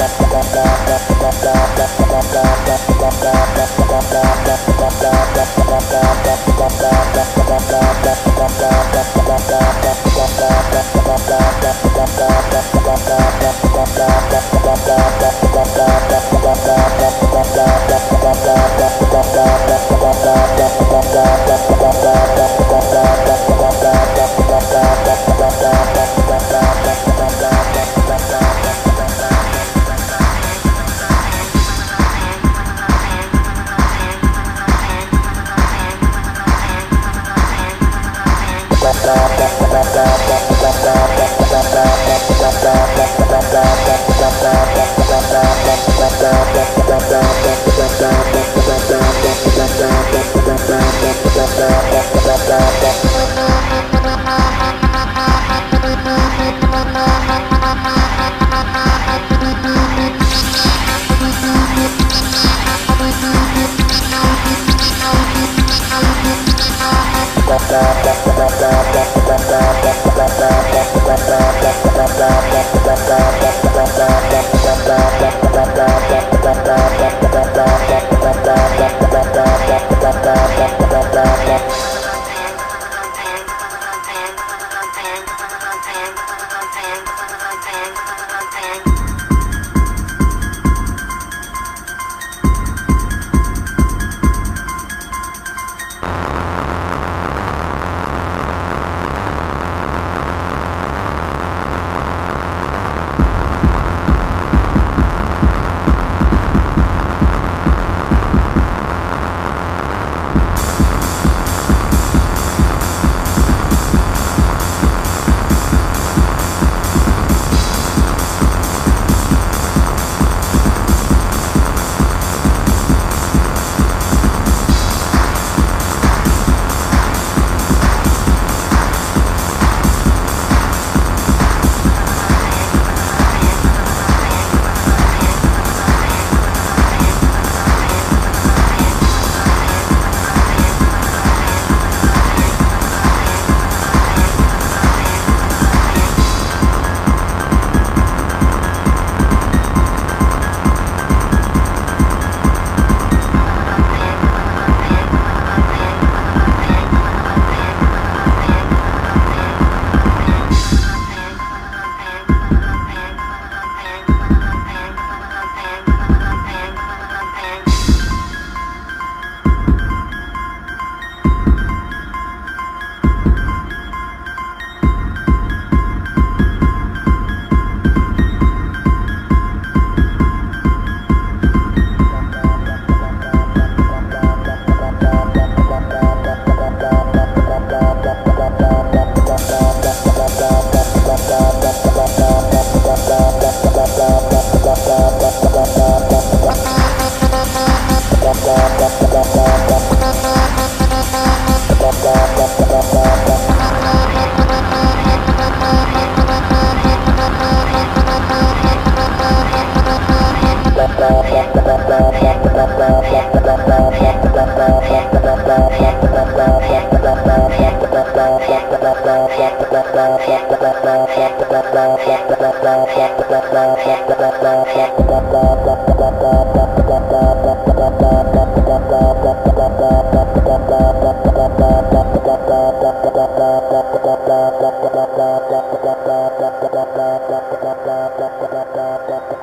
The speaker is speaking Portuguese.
da da da da